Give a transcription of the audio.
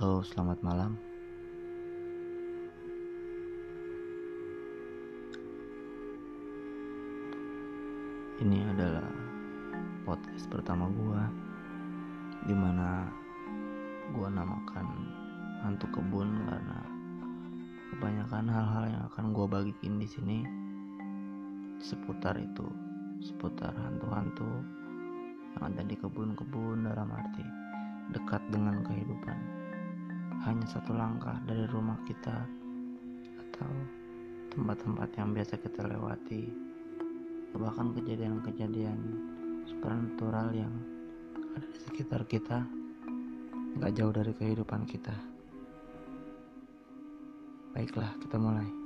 Halo, selamat malam. Ini adalah podcast pertama gua di mana gua namakan hantu kebun karena kebanyakan hal-hal yang akan gua bagiin di sini seputar itu, seputar hantu-hantu yang ada di kebun-kebun dalam arti dekat dengan kehidupan. Hanya satu langkah dari rumah kita atau tempat-tempat yang biasa kita lewati. Bahkan kejadian-kejadian supernatural yang ada di sekitar kita nggak jauh dari kehidupan kita. Baiklah kita mulai